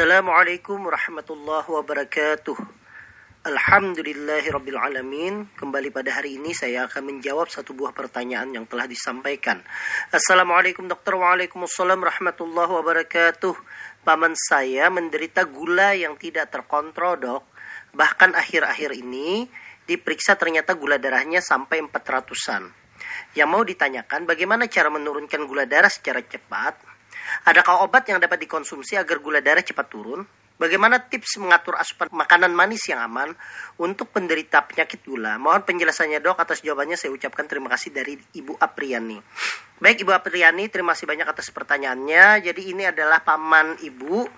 Assalamualaikum warahmatullahi wabarakatuh. Alhamdulillahirrabbilalamin Kembali pada hari ini saya akan menjawab satu buah pertanyaan yang telah disampaikan. Assalamualaikum dokter. Waalaikumsalam warahmatullahi wabarakatuh. Paman saya menderita gula yang tidak terkontrol dok. Bahkan akhir-akhir ini diperiksa ternyata gula darahnya sampai 400-an Yang mau ditanyakan bagaimana cara menurunkan gula darah secara cepat Adakah obat yang dapat dikonsumsi agar gula darah cepat turun? Bagaimana tips mengatur asupan makanan manis yang aman untuk penderita penyakit gula? Mohon penjelasannya dok. Atas jawabannya saya ucapkan terima kasih dari Ibu Apriani. Baik Ibu Apriani, terima kasih banyak atas pertanyaannya. Jadi ini adalah paman Ibu,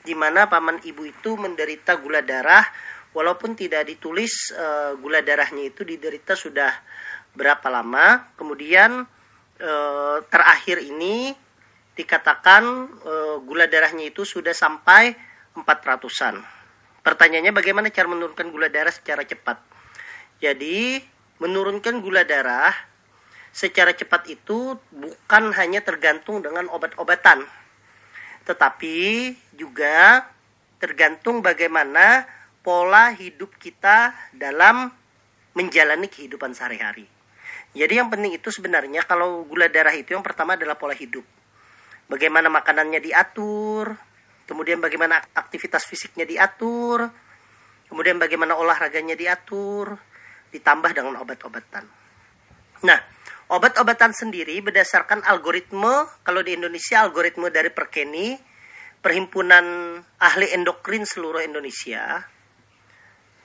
di mana paman Ibu itu menderita gula darah, walaupun tidak ditulis uh, gula darahnya itu diderita sudah berapa lama. Kemudian uh, terakhir ini dikatakan uh, gula darahnya itu sudah sampai 400-an. Pertanyaannya bagaimana cara menurunkan gula darah secara cepat? Jadi, menurunkan gula darah secara cepat itu bukan hanya tergantung dengan obat-obatan, tetapi juga tergantung bagaimana pola hidup kita dalam menjalani kehidupan sehari-hari. Jadi yang penting itu sebenarnya kalau gula darah itu yang pertama adalah pola hidup. Bagaimana makanannya diatur, kemudian bagaimana aktivitas fisiknya diatur, kemudian bagaimana olahraganya diatur, ditambah dengan obat-obatan. Nah, obat-obatan sendiri berdasarkan algoritma, kalau di Indonesia algoritma dari Perkeni, Perhimpunan Ahli Endokrin seluruh Indonesia,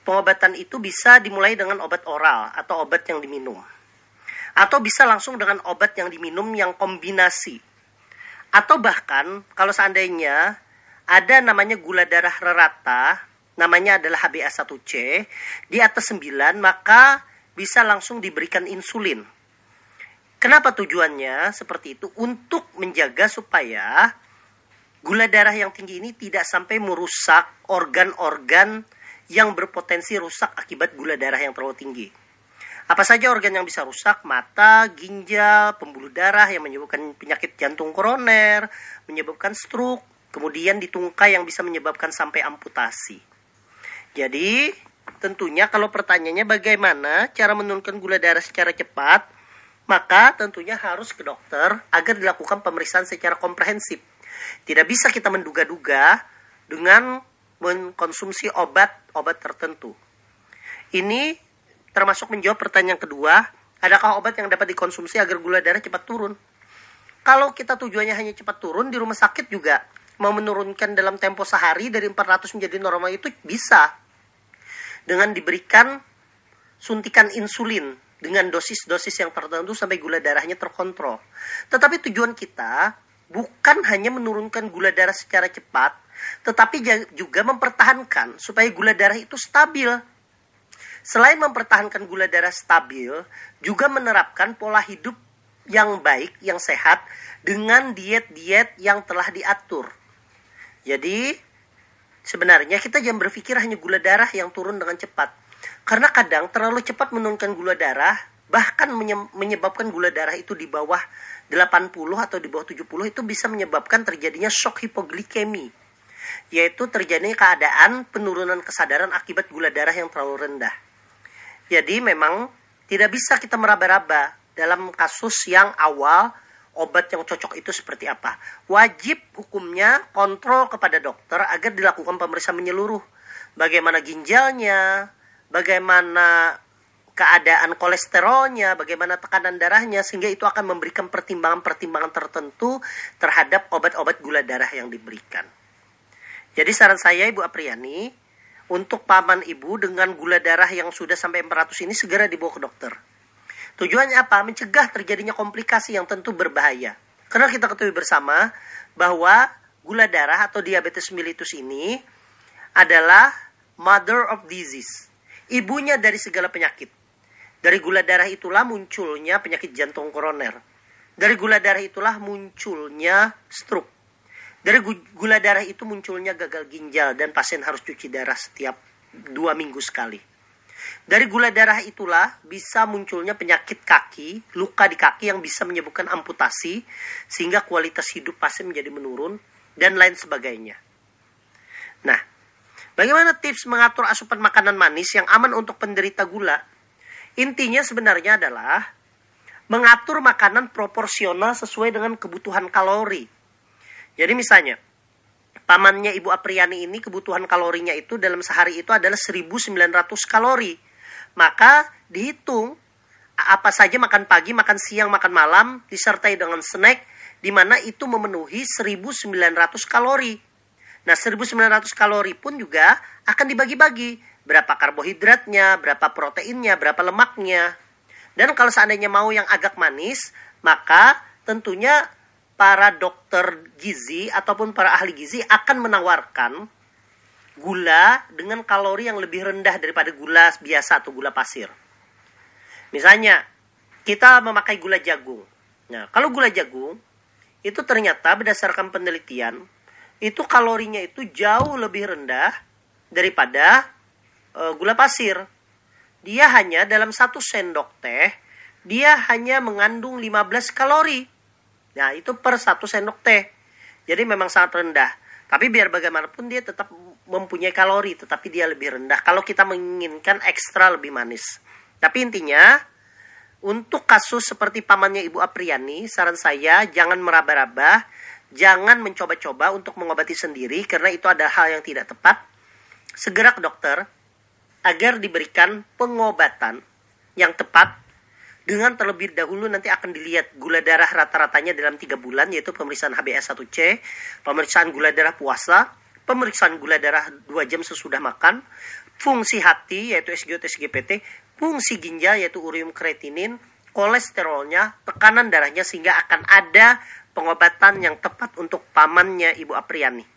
pengobatan itu bisa dimulai dengan obat oral atau obat yang diminum. Atau bisa langsung dengan obat yang diminum yang kombinasi. Atau bahkan kalau seandainya ada namanya gula darah rata, namanya adalah HbA1c, di atas 9 maka bisa langsung diberikan insulin. Kenapa tujuannya seperti itu? Untuk menjaga supaya gula darah yang tinggi ini tidak sampai merusak organ-organ yang berpotensi rusak akibat gula darah yang terlalu tinggi. Apa saja organ yang bisa rusak? Mata, ginjal, pembuluh darah yang menyebabkan penyakit jantung koroner, menyebabkan stroke, kemudian di tungkai yang bisa menyebabkan sampai amputasi. Jadi, tentunya kalau pertanyaannya bagaimana cara menurunkan gula darah secara cepat, maka tentunya harus ke dokter agar dilakukan pemeriksaan secara komprehensif. Tidak bisa kita menduga-duga dengan mengkonsumsi obat-obat tertentu. Ini termasuk menjawab pertanyaan kedua, adakah obat yang dapat dikonsumsi agar gula darah cepat turun? Kalau kita tujuannya hanya cepat turun di rumah sakit juga mau menurunkan dalam tempo sehari dari 400 menjadi normal itu bisa dengan diberikan suntikan insulin dengan dosis-dosis yang tertentu sampai gula darahnya terkontrol. Tetapi tujuan kita bukan hanya menurunkan gula darah secara cepat, tetapi juga mempertahankan supaya gula darah itu stabil. Selain mempertahankan gula darah stabil, juga menerapkan pola hidup yang baik, yang sehat dengan diet-diet yang telah diatur. Jadi sebenarnya kita jangan berpikir hanya gula darah yang turun dengan cepat. Karena kadang terlalu cepat menurunkan gula darah bahkan menyebabkan gula darah itu di bawah 80 atau di bawah 70 itu bisa menyebabkan terjadinya shock hipoglikemi yaitu terjadi keadaan penurunan kesadaran akibat gula darah yang terlalu rendah. Jadi memang tidak bisa kita meraba-raba dalam kasus yang awal obat yang cocok itu seperti apa. Wajib hukumnya kontrol kepada dokter agar dilakukan pemeriksaan menyeluruh. Bagaimana ginjalnya, bagaimana keadaan kolesterolnya, bagaimana tekanan darahnya, sehingga itu akan memberikan pertimbangan-pertimbangan tertentu terhadap obat-obat gula darah yang diberikan. Jadi saran saya Ibu Apriani, untuk paman ibu dengan gula darah yang sudah sampai 400 ini segera dibawa ke dokter Tujuannya apa? Mencegah terjadinya komplikasi yang tentu berbahaya. Karena kita ketahui bersama bahwa gula darah atau diabetes mellitus ini adalah mother of disease. Ibunya dari segala penyakit. Dari gula darah itulah munculnya penyakit jantung koroner. Dari gula darah itulah munculnya stroke. Dari gula darah itu munculnya gagal ginjal dan pasien harus cuci darah setiap dua minggu sekali. Dari gula darah itulah bisa munculnya penyakit kaki, luka di kaki yang bisa menyebabkan amputasi, sehingga kualitas hidup pasien menjadi menurun, dan lain sebagainya. Nah, bagaimana tips mengatur asupan makanan manis yang aman untuk penderita gula? Intinya sebenarnya adalah mengatur makanan proporsional sesuai dengan kebutuhan kalori. Jadi misalnya, pamannya Ibu Apriani ini kebutuhan kalorinya itu dalam sehari itu adalah 1900 kalori. Maka dihitung apa saja makan pagi, makan siang, makan malam disertai dengan snack di mana itu memenuhi 1900 kalori. Nah, 1900 kalori pun juga akan dibagi-bagi. Berapa karbohidratnya, berapa proteinnya, berapa lemaknya. Dan kalau seandainya mau yang agak manis, maka tentunya para dokter gizi ataupun para ahli gizi akan menawarkan gula dengan kalori yang lebih rendah daripada gula biasa atau gula pasir. Misalnya, kita memakai gula jagung. Nah, kalau gula jagung itu ternyata berdasarkan penelitian itu kalorinya itu jauh lebih rendah daripada uh, gula pasir. Dia hanya dalam satu sendok teh, dia hanya mengandung 15 kalori. Nah, itu per satu sendok teh. Jadi memang sangat rendah. Tapi biar bagaimanapun dia tetap mempunyai kalori, tetapi dia lebih rendah. Kalau kita menginginkan ekstra lebih manis. Tapi intinya, untuk kasus seperti pamannya Ibu Apriani, saran saya jangan meraba-raba, jangan mencoba-coba untuk mengobati sendiri karena itu adalah hal yang tidak tepat. Segera ke dokter agar diberikan pengobatan yang tepat dengan terlebih dahulu nanti akan dilihat gula darah rata-ratanya dalam tiga bulan yaitu pemeriksaan HbA1c, pemeriksaan gula darah puasa, pemeriksaan gula darah 2 jam sesudah makan, fungsi hati yaitu SGO SGPT, fungsi ginjal yaitu urium kreatinin, kolesterolnya, tekanan darahnya sehingga akan ada pengobatan yang tepat untuk pamannya Ibu Apriani.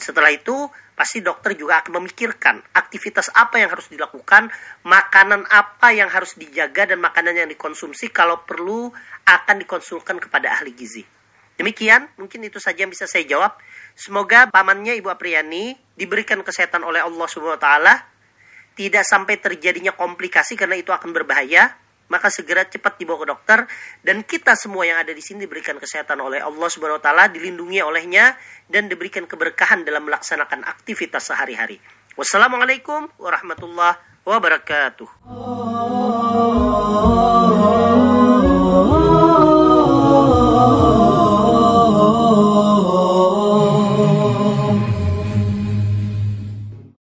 Setelah itu, pasti dokter juga akan memikirkan aktivitas apa yang harus dilakukan, makanan apa yang harus dijaga dan makanan yang dikonsumsi kalau perlu akan dikonsulkan kepada ahli gizi. Demikian, mungkin itu saja yang bisa saya jawab. Semoga pamannya Ibu Apriani diberikan kesehatan oleh Allah Subhanahu wa taala tidak sampai terjadinya komplikasi karena itu akan berbahaya, maka segera cepat dibawa ke dokter dan kita semua yang ada di sini diberikan kesehatan oleh Allah Subhanahu wa taala, dilindungi olehnya dan diberikan keberkahan dalam melaksanakan aktivitas sehari-hari. Wassalamualaikum warahmatullahi wabarakatuh.